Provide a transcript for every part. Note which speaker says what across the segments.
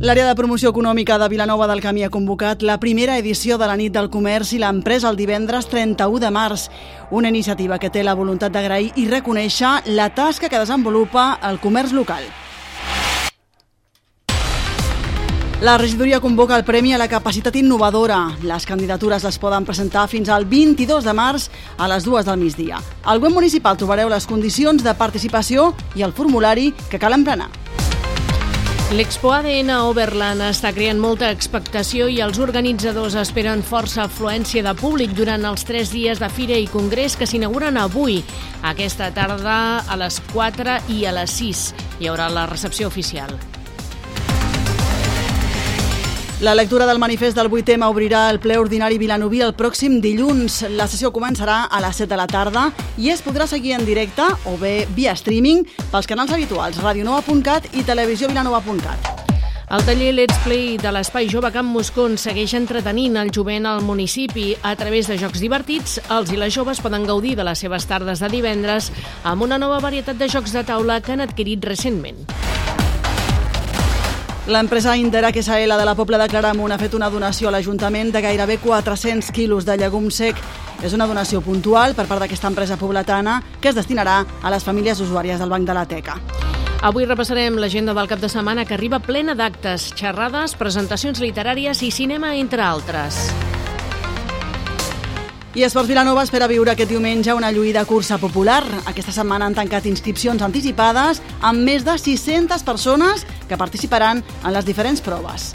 Speaker 1: L'àrea de promoció econòmica de Vilanova del Camí ha convocat la primera edició de la nit del comerç i l'empresa el divendres 31 de març, una iniciativa que té la voluntat d'agrair i reconèixer la tasca que desenvolupa el comerç local. La regidoria convoca el Premi a la Capacitat Innovadora. Les candidatures les poden presentar fins al 22 de març a les dues del migdia. Al web municipal trobareu les condicions de participació i el formulari que cal emprenar.
Speaker 2: L'Expo ADN Overland està creant molta expectació i els organitzadors esperen força afluència de públic durant els tres dies de fira i congrés que s'inauguren avui. Aquesta tarda a les 4 i a les 6 hi haurà la recepció oficial.
Speaker 1: La lectura del manifest del 8M obrirà el ple ordinari vilanoví el pròxim dilluns. La sessió començarà a les 7 de la tarda i es podrà seguir en directe o bé via streaming pels canals habituals radionova.cat i televisiovilanova.cat.
Speaker 2: El taller Let's Play de l'Espai Jove Camp Moscon segueix entretenint el jovent al municipi. A través de jocs divertits, els i les joves poden gaudir de les seves tardes de divendres amb una nova varietat de jocs de taula que han adquirit recentment.
Speaker 1: L'empresa Inderac SL de la Pobla de Claramunt ha fet una donació a l'Ajuntament de gairebé 400 quilos de llegum sec. És una donació puntual per part d'aquesta empresa pobletana que es destinarà a les famílies usuàries del Banc de la Teca.
Speaker 2: Avui repassarem l'agenda del cap de setmana que arriba plena d'actes, xerrades, presentacions literàries i cinema, entre altres.
Speaker 1: I Esports Vilanova espera viure aquest diumenge una lluïda cursa popular. Aquesta setmana han tancat inscripcions anticipades amb més de 600 persones que participaran en les diferents proves.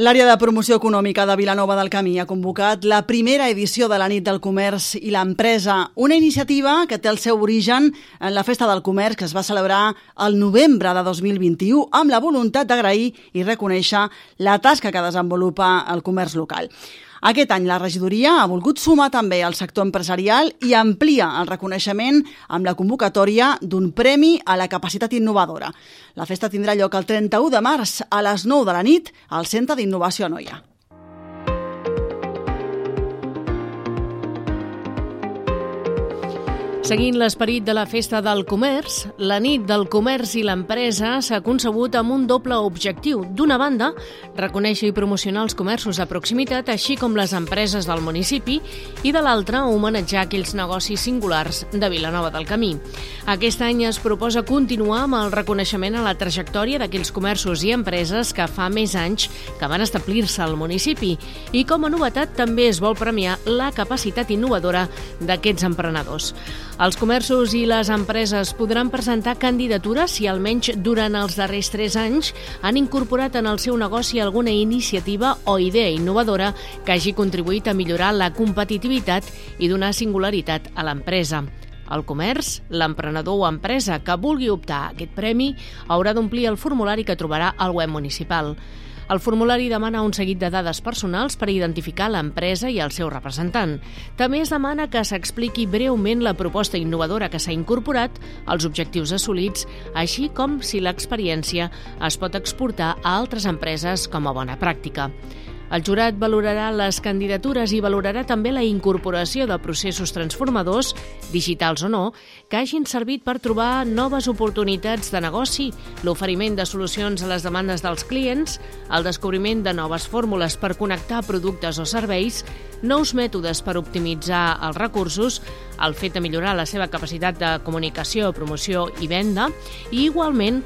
Speaker 1: L'àrea de promoció econòmica de Vilanova del Camí ha convocat la primera edició de la nit del comerç i l'empresa, una iniciativa que té el seu origen en la Festa del Comerç que es va celebrar el novembre de 2021 amb la voluntat d'agrair i reconèixer la tasca que desenvolupa el comerç local. Aquest any la regidoria ha volgut sumar també al sector empresarial i amplia el reconeixement amb la convocatòria d'un premi a la capacitat innovadora. La festa tindrà lloc el 31 de març a les 9 de la nit al Centre d'Innovació Noia.
Speaker 2: Seguint l'esperit de la Festa del Comerç, la nit del comerç i l'empresa s'ha concebut amb un doble objectiu. D'una banda, reconèixer i promocionar els comerços de proximitat, així com les empreses del municipi, i de l'altra, homenatjar aquells negocis singulars de Vilanova del Camí. Aquest any es proposa continuar amb el reconeixement a la trajectòria d'aquells comerços i empreses que fa més anys que van establir-se al municipi i com a novetat també es vol premiar la capacitat innovadora d'aquests emprenedors. Els comerços i les empreses podran presentar candidatures si almenys durant els darrers tres anys han incorporat en el seu negoci alguna iniciativa o idea innovadora que hagi contribuït a millorar la competitivitat i donar singularitat a l'empresa. El comerç, l'emprenedor o empresa que vulgui optar a aquest premi haurà d'omplir el formulari que trobarà al web municipal. El formulari demana un seguit de dades personals per identificar l'empresa i el seu representant. També es demana que s'expliqui breument la proposta innovadora que s'ha incorporat, els objectius assolits, així com si l'experiència es pot exportar a altres empreses com a bona pràctica. El jurat valorarà les candidatures i valorarà també la incorporació de processos transformadors, digitals o no, que hagin servit per trobar noves oportunitats de negoci, l'oferiment de solucions a les demandes dels clients, el descobriment de noves fórmules per connectar productes o serveis, nous mètodes per optimitzar els recursos, el fet de millorar la seva capacitat de comunicació, promoció i venda, i igualment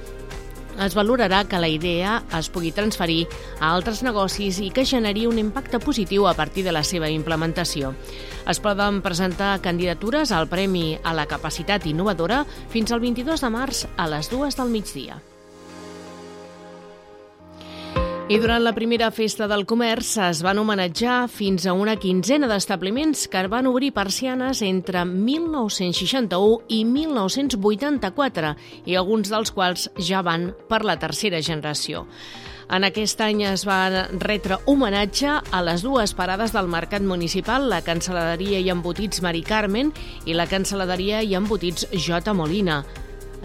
Speaker 2: es valorarà que la idea es pugui transferir a altres negocis i que generi un impacte positiu a partir de la seva implementació. Es poden presentar candidatures al Premi a la Capacitat Innovadora fins al 22 de març a les dues del migdia. I durant la primera festa del comerç es van homenatjar fins a una quinzena d'establiments que van obrir persianes entre 1961 i 1984 i alguns dels quals ja van per la tercera generació. En aquest any es va retre homenatge a les dues parades del Mercat Municipal, la Canceladeria i Embotits Mari Carmen i la Canceladeria i Embotits J. Molina.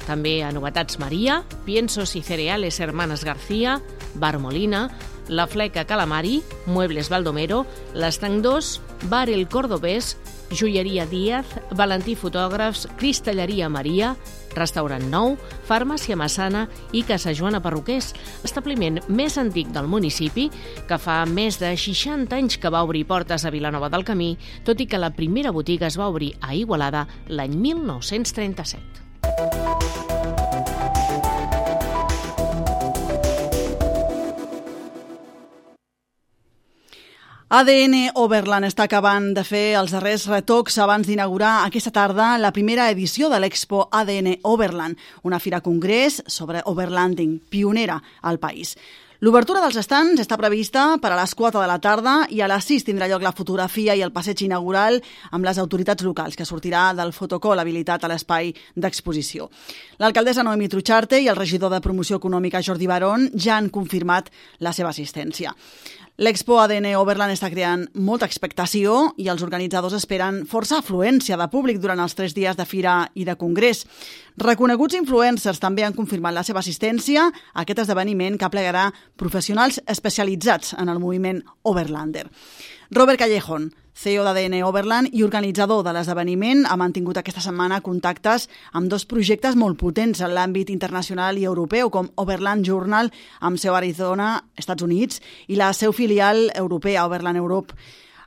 Speaker 2: També a Novetats Maria, Piensos i Cereales Hermanas García, Bar Molina, La Fleca Calamari, Muebles Baldomero, l'Estanc 2, Bar El Cordobés, Joieria Díaz, Valentí Fotògrafs, Cristalleria Maria, Restaurant Nou, Farmàcia Massana i Casa Joana Perruquers, establiment més antic del municipi que fa més de 60 anys que va obrir portes a Vilanova del Camí, tot i que la primera botiga es va obrir a Igualada l'any 1937.
Speaker 1: ADN Overland està acabant de fer els darrers retocs abans d'inaugurar aquesta tarda la primera edició de l'Expo ADN Overland, una fira congrés sobre overlanding, pionera al país. L'obertura dels estants està prevista per a les 4 de la tarda i a les 6 tindrà lloc la fotografia i el passeig inaugural amb les autoritats locals, que sortirà del fotocol habilitat a l'espai d'exposició. L'alcaldessa Noemi Trucharte i el regidor de Promoció Econòmica Jordi Barón ja han confirmat la seva assistència. L'Expo ADN Overland està creant molta expectació i els organitzadors esperen força afluència de públic durant els tres dies de fira i de congrés. Reconeguts influencers també han confirmat la seva assistència a aquest esdeveniment que plegarà professionals especialitzats en el moviment Overlander. Robert Callejón, CEO d'ADN Overland i organitzador de l'esdeveniment, ha mantingut aquesta setmana contactes amb dos projectes molt potents en l'àmbit internacional i europeu, com Overland Journal, amb seu a Arizona, Estats Units, i la seu filial europea, Overland Europe.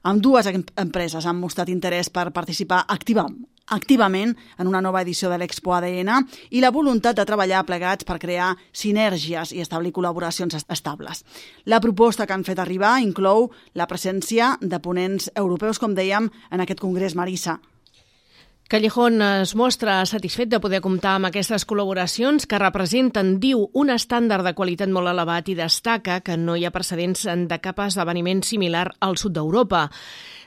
Speaker 1: Amb dues empreses han mostrat interès per participar activament activament en una nova edició de l'Expo ADN i la voluntat de treballar plegats per crear sinergies i establir col·laboracions estables. La proposta que han fet arribar inclou la presència de ponents europeus, com dèiem, en aquest congrés Marissa.
Speaker 2: Callejón es mostra satisfet de poder comptar amb aquestes col·laboracions que representen, diu, un estàndard de qualitat molt elevat i destaca que no hi ha precedents de cap esdeveniment similar al sud d'Europa.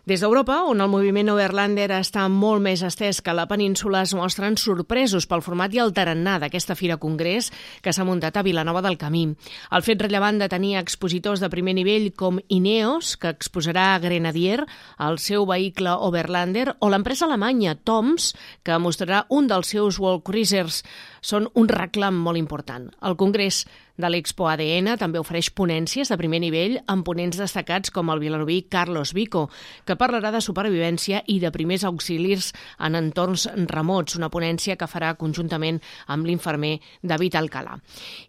Speaker 2: Des d'Europa, on el moviment Overlander està molt més estès que la península, es mostren sorpresos pel format i el tarannà d'aquesta Fira Congrés que s'ha muntat a Vilanova del Camí. El fet rellevant de tenir expositors de primer nivell com Ineos, que exposarà a Grenadier, el seu vehicle Overlander, o l'empresa alemanya Toms, que mostrarà un dels seus World Cruisers, són un reclam molt important. El Congrés de l'Expo ADN també ofereix ponències de primer nivell amb ponents destacats com el vilanoví Carlos Vico, que parlarà de supervivència i de primers auxilis en entorns remots, una ponència que farà conjuntament amb l'infermer David Alcalà.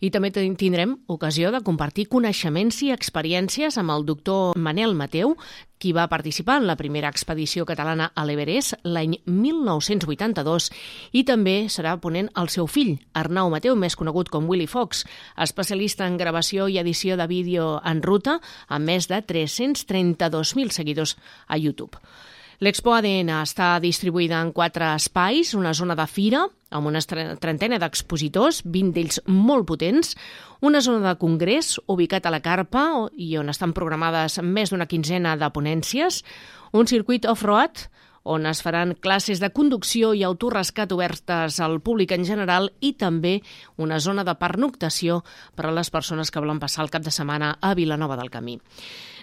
Speaker 2: I també tindrem ocasió de compartir coneixements i experiències amb el doctor Manel Mateu, qui va participar en la primera expedició catalana a l'Everest l'any 1982 i també serà ponent el seu fill, Arnau Mateu, més conegut com Willy Fox, especialista en gravació i edició de vídeo en ruta, amb més de 332.000 seguidors a YouTube. L'Expo ADN està distribuïda en quatre espais, una zona de fira, amb una trentena d'expositors, 20 d'ells molt potents, una zona de congrés ubicat a la Carpa i on estan programades més d'una quinzena de ponències, un circuit off-road on es faran classes de conducció i autorrescat obertes al públic en general i també una zona de pernoctació per a les persones que volen passar el cap de setmana a Vilanova del Camí.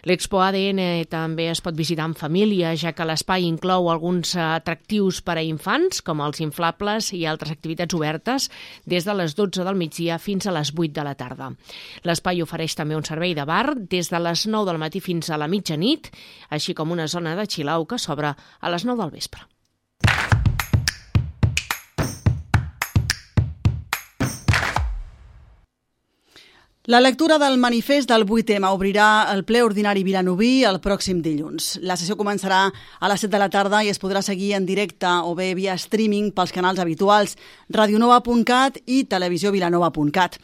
Speaker 2: L'Expo ADN també es pot visitar en família, ja que l'espai inclou alguns atractius per a infants, com els inflables i altres activitats obertes, des de les 12 del migdia fins a les 8 de la tarda. L'espai ofereix també un servei de bar des de les 9 del matí fins a la mitjanit, així com una zona de xilau que s'obre a les 9 del vespre.
Speaker 1: La lectura del manifest del 8M obrirà el ple ordinari vilanoví el pròxim dilluns. La sessió començarà a les 7 de la tarda i es podrà seguir en directe o bé via streaming pels canals habituals radionova.cat i televisiovilanova.cat.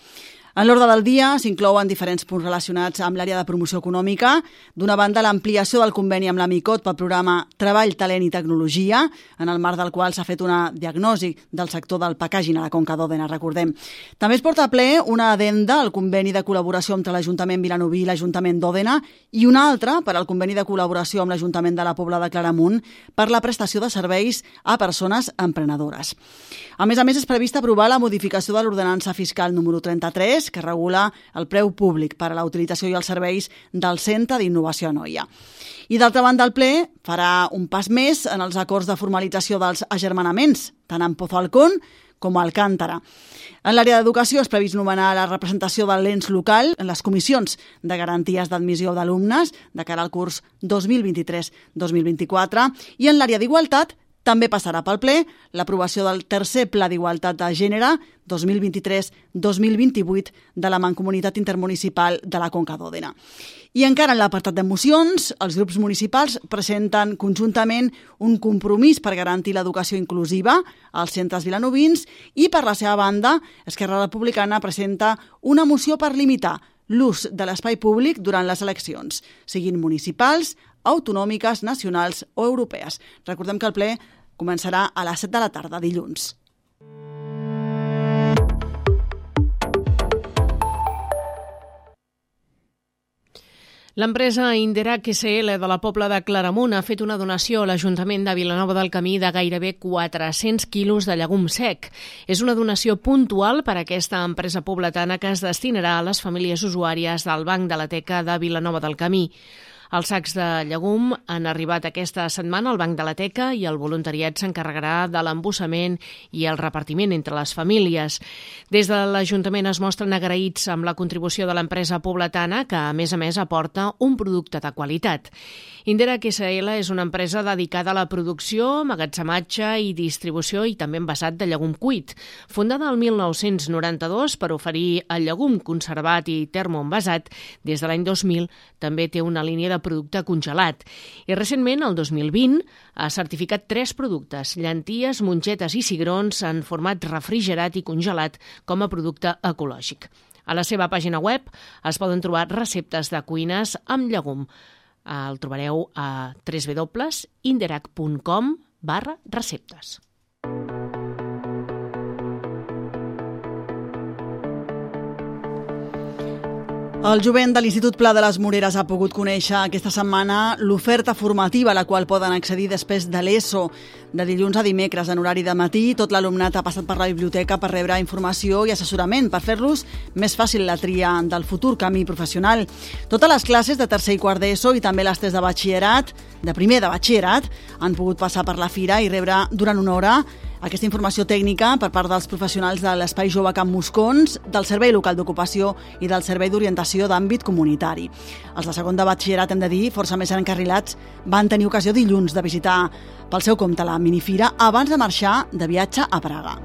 Speaker 1: En l'ordre del dia s'inclouen diferents punts relacionats amb l'àrea de promoció econòmica. D'una banda, l'ampliació del conveni amb la MICOT pel programa Treball, Talent i Tecnologia, en el marc del qual s'ha fet una diagnosi del sector del packaging a la Conca d'Òdena, recordem. També es porta a ple una adenda al conveni de col·laboració entre l'Ajuntament Vilanoví i l'Ajuntament d'Òdena i una altra per al conveni de col·laboració amb l'Ajuntament de la Pobla de Claramunt per la prestació de serveis a persones emprenedores. A més a més, és prevista aprovar la modificació de l'ordenança fiscal número 33 que regula el preu públic per a la utilització i els serveis del Centre d'Innovació a Noia. I d'altra banda, el ple farà un pas més en els acords de formalització dels agermanaments, tant en Pozo Alcón com Alcántara. En l'àrea d'educació és previst nomenar la representació de l'ens local en les comissions de garanties d'admissió d'alumnes de cara al curs 2023-2024 i en l'àrea d'igualtat també passarà pel ple l'aprovació del tercer Pla d'Igualtat de Gènere 2023-2028 de la Mancomunitat Intermunicipal de la Conca d'Òdena. I encara en l'apartat de mocions, els grups municipals presenten conjuntament un compromís per garantir l'educació inclusiva als centres vilanovins i, per la seva banda, Esquerra Republicana presenta una moció per limitar l'ús de l'espai públic durant les eleccions, siguin municipals, autonòmiques, nacionals o europees. Recordem que el ple començarà a les 7 de la tarda dilluns.
Speaker 2: L'empresa Inderac SL de la Pobla de Claramunt ha fet una donació a l'Ajuntament de Vilanova del Camí de gairebé 400 quilos de llegum sec. És una donació puntual per a aquesta empresa pobletana que es destinarà a les famílies usuàries del Banc de la Teca de Vilanova del Camí. Els sacs de llegum han arribat aquesta setmana al Banc de la Teca i el voluntariat s'encarregarà de l'embossament i el repartiment entre les famílies. Des de l'Ajuntament es mostren agraïts amb la contribució de l'empresa pobletana que, a més a més, aporta un producte de qualitat. Indera SL és una empresa dedicada a la producció, magatzematge i distribució i també envasat de llegum cuit. Fundada el 1992 per oferir el llegum conservat i termoenvasat, des de l'any 2000 també té una línia de producte congelat. I recentment, el 2020, ha certificat tres productes, llenties, mongetes i cigrons en format refrigerat i congelat com a producte ecològic. A la seva pàgina web es poden trobar receptes de cuines amb llegum. El trobareu a www.inderac.com barra receptes.
Speaker 1: El jovent de l'Institut Pla de les Moreres ha pogut conèixer aquesta setmana l'oferta formativa a la qual poden accedir després de l'ESO. De dilluns a dimecres, en horari de matí, tot l'alumnat ha passat per la biblioteca per rebre informació i assessorament per fer-los més fàcil la tria del futur camí professional. Totes les classes de tercer i quart d'ESO i també les tres de batxillerat, de primer de batxillerat, han pogut passar per la fira i rebre durant una hora aquesta informació tècnica per part dels professionals de l'Espai Jove Camp Moscons, del Servei Local d'Ocupació i del Servei d'Orientació d'Àmbit Comunitari. Els de segon de batxillerat, hem de dir, força més encarrilats, van tenir ocasió dilluns de visitar pel seu compte la minifira abans de marxar de viatge a Praga.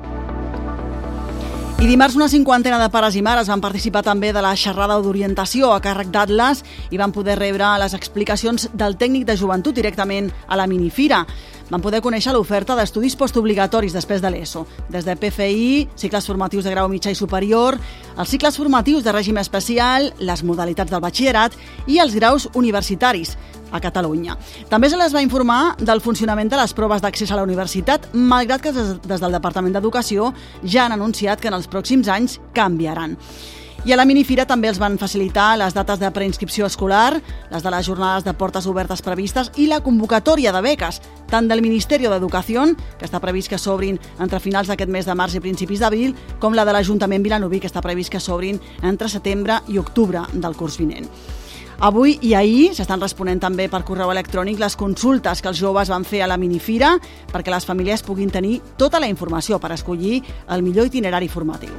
Speaker 1: I dimarts una cinquantena de pares i mares van participar també de la xerrada d'orientació a càrrec d'Atlas i van poder rebre les explicacions del tècnic de joventut directament a la minifira van poder conèixer l'oferta d'estudis postobligatoris després de l'ESO, des de PFI, cicles formatius de grau mitjà i superior, els cicles formatius de règim especial, les modalitats del batxillerat i els graus universitaris a Catalunya. També se les va informar del funcionament de les proves d'accés a la universitat, malgrat que des, des del Departament d'Educació ja han anunciat que en els pròxims anys canviaran. I a la minifira també els van facilitar les dates de preinscripció escolar, les de les jornades de portes obertes previstes i la convocatòria de beques, tant del Ministeri d'Educació, que està previst que s'obrin entre finals d'aquest mes de març i principis d'abril, com la de l'Ajuntament Vilanoví, que està previst que s'obrin entre setembre i octubre del curs vinent. Avui i ahir s'estan responent també per correu electrònic les consultes que els joves van fer a la minifira perquè les famílies puguin tenir tota la informació per escollir el millor itinerari formatiu.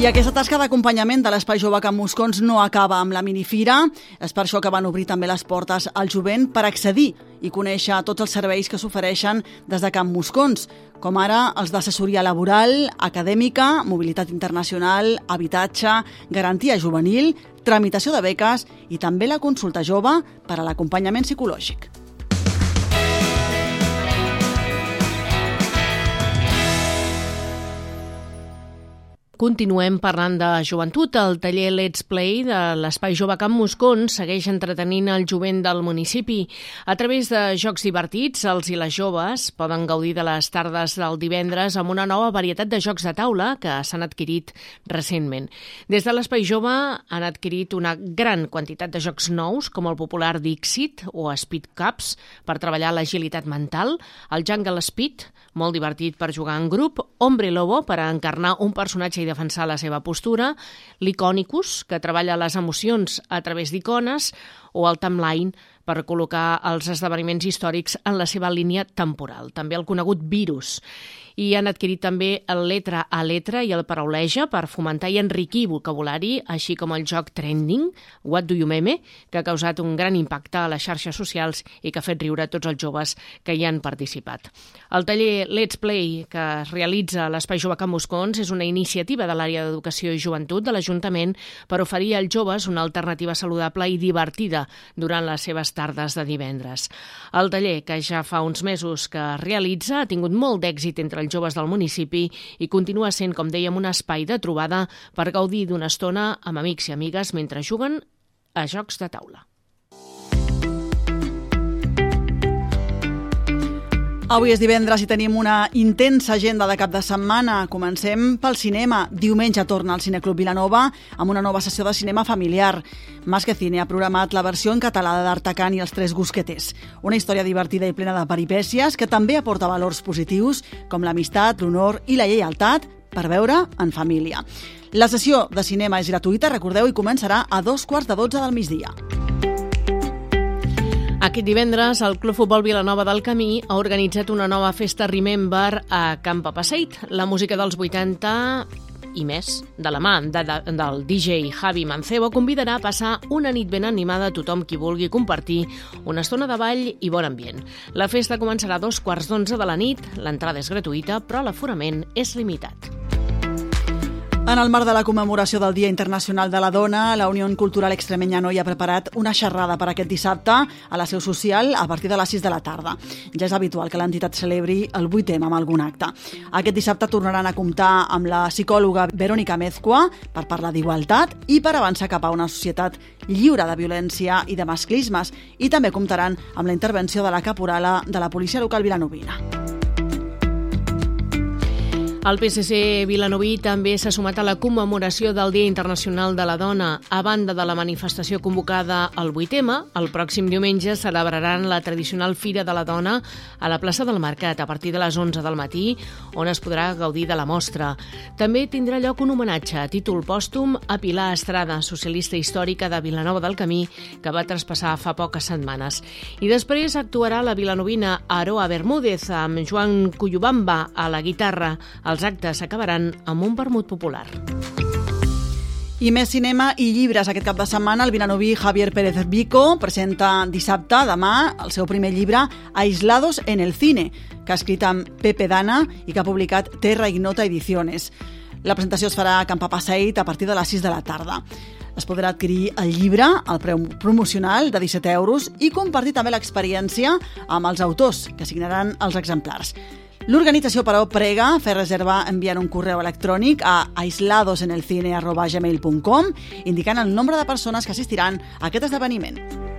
Speaker 1: I aquesta tasca d'acompanyament de l'Espai Jove Camp Moscons no acaba amb la minifira. És per això que van obrir també les portes al jovent per accedir i conèixer tots els serveis que s'ofereixen des de Camp Moscons, com ara els d'assessoria laboral, acadèmica, mobilitat internacional, habitatge, garantia juvenil, tramitació de beques i també la consulta jove per a l'acompanyament psicològic.
Speaker 2: Continuem parlant de joventut. El taller Let's Play de l'Espai Jove Camp Moscons segueix entretenint el jovent del municipi. A través de jocs divertits, els i les joves poden gaudir de les tardes del divendres amb una nova varietat de jocs de taula que s'han adquirit recentment. Des de l'Espai Jove han adquirit una gran quantitat de jocs nous, com el popular Dixit o Speed Cups, per treballar l'agilitat mental, el Jungle Speed, molt divertit per jugar en grup, Hombre Lobo, per encarnar un personatge defensar la seva postura, l'Iconicus, que treballa les emocions a través d'icones, o el Timeline, per col·locar els esdeveniments històrics en la seva línia temporal, també el conegut virus i han adquirit també el letra a letra i el parauleja per fomentar i enriquir vocabulari, així com el joc Trending, What Do You Meme, que ha causat un gran impacte a les xarxes socials i que ha fet riure tots els joves que hi han participat. El taller Let's Play, que es realitza a l'Espai Jove Can Buscons, és una iniciativa de l'àrea d'Educació i Joventut de l'Ajuntament per oferir als joves una alternativa saludable i divertida durant les seves tardes de divendres. El taller, que ja fa uns mesos que es realitza, ha tingut molt d'èxit entre els els joves del municipi i continua sent, com dèiem, un espai de trobada per gaudir d'una estona amb amics i amigues mentre juguen a jocs de taula.
Speaker 1: Avui és divendres i tenim una intensa agenda de cap de setmana. Comencem pel cinema. Diumenge torna al Cineclub Vilanova amb una nova sessió de cinema familiar. Más que Cine ha programat la versió en català d'Artacan i els Tres Gusquetes. Una història divertida i plena de peripècies que també aporta valors positius com l'amistat, l'honor i la lleialtat per veure en família. La sessió de cinema és gratuïta, recordeu, i començarà a dos quarts de dotze del migdia.
Speaker 2: Aquest divendres, el Club Futbol Vilanova del Camí ha organitzat una nova festa Remember a Camp Papaseit. La música dels 80 i més, de la mà de, de, del DJ Javi Mancebo, convidarà a passar una nit ben animada a tothom qui vulgui compartir una estona de ball i bon ambient. La festa començarà a dos quarts d'onze de la nit, l'entrada és gratuïta, però l'aforament és limitat.
Speaker 1: En el marc de la commemoració del Dia Internacional de la Dona, la Unió Cultural Extremenya Noi ha preparat una xerrada per aquest dissabte a la seu social a partir de les 6 de la tarda. Ja és habitual que l'entitat celebri el 8 amb algun acte. Aquest dissabte tornaran a comptar amb la psicòloga Verónica Mezcua per parlar d'igualtat i per avançar cap a una societat lliure de violència i de masclismes i també comptaran amb la intervenció de la caporala de la policia local vilanovina.
Speaker 2: El PSC Vilanoví també s'ha sumat a la commemoració del Dia Internacional de la Dona. A banda de la manifestació convocada al 8M, el pròxim diumenge celebraran la tradicional Fira de la Dona a la plaça del Mercat a partir de les 11 del matí, on es podrà gaudir de la mostra. També tindrà lloc un homenatge a títol pòstum a Pilar Estrada, socialista històrica de Vilanova del Camí, que va traspassar fa poques setmanes. I després actuarà la vilanovina Aroa Bermúdez amb Joan Cuyubamba a la guitarra, els actes acabaran amb un vermut popular.
Speaker 1: I més cinema i llibres. Aquest cap de setmana el vinanoví Javier Pérez Vico presenta dissabte, demà, el seu primer llibre Aislados en el cine, que ha escrit amb Pepe Dana i que ha publicat Terra Ignota Ediciones. La presentació es farà a Camp Passeig a partir de les 6 de la tarda. Es podrà adquirir el llibre al preu promocional de 17 euros i compartir també l'experiència amb els autors que signaran els exemplars. L'organització, però, prega fer reserva enviant un correu electrònic a aisladosenelcine.gmail.com indicant el nombre de persones que assistiran a aquest esdeveniment.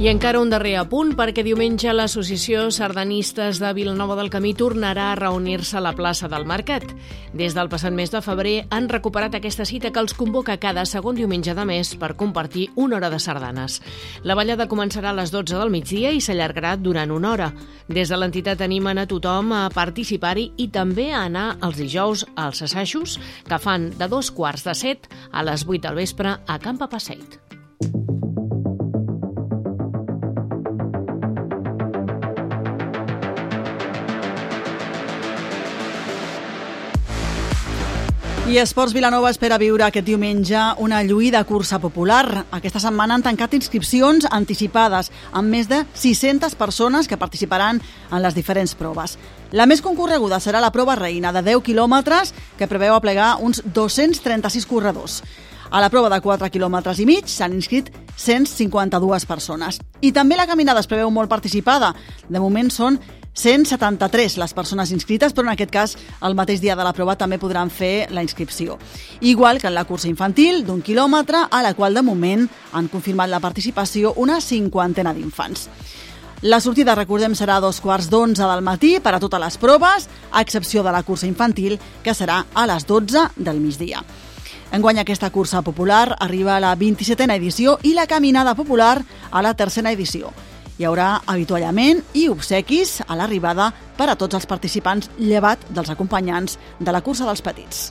Speaker 2: I encara un darrer apunt, perquè diumenge l'Associació Sardanistes de Vilanova del Camí tornarà a reunir-se a la plaça del Mercat. Des del passat mes de febrer han recuperat aquesta cita que els convoca cada segon diumenge de mes per compartir una hora de sardanes. La ballada començarà a les 12 del migdia i s'allargarà durant una hora. Des de l'entitat animen a tothom a participar-hi i també a anar els dijous als assajos que fan de dos quarts de set a les 8 del vespre a Campa Passeit.
Speaker 1: I Esports Vilanova espera viure aquest diumenge una lluïda cursa popular. Aquesta setmana han tancat inscripcions anticipades amb més de 600 persones que participaran en les diferents proves. La més concorreguda serà la prova reina de 10 quilòmetres que preveu aplegar uns 236 corredors. A la prova de 4 quilòmetres i mig s'han inscrit 152 persones. I també la caminada es preveu molt participada. De moment són 173 les persones inscrites, però en aquest cas el mateix dia de la prova també podran fer la inscripció. Igual que en la cursa infantil d'un quilòmetre, a la qual de moment han confirmat la participació una cinquantena d'infants. La sortida, recordem, serà a dos quarts d'onze del matí per a totes les proves, a excepció de la cursa infantil, que serà a les 12 del migdia. Enguany aquesta cursa popular arriba a la 27a edició i la caminada popular a la tercera edició. Hi haurà avituallament i obsequis a l'arribada per a tots els participants llevat dels acompanyants de la cursa dels petits.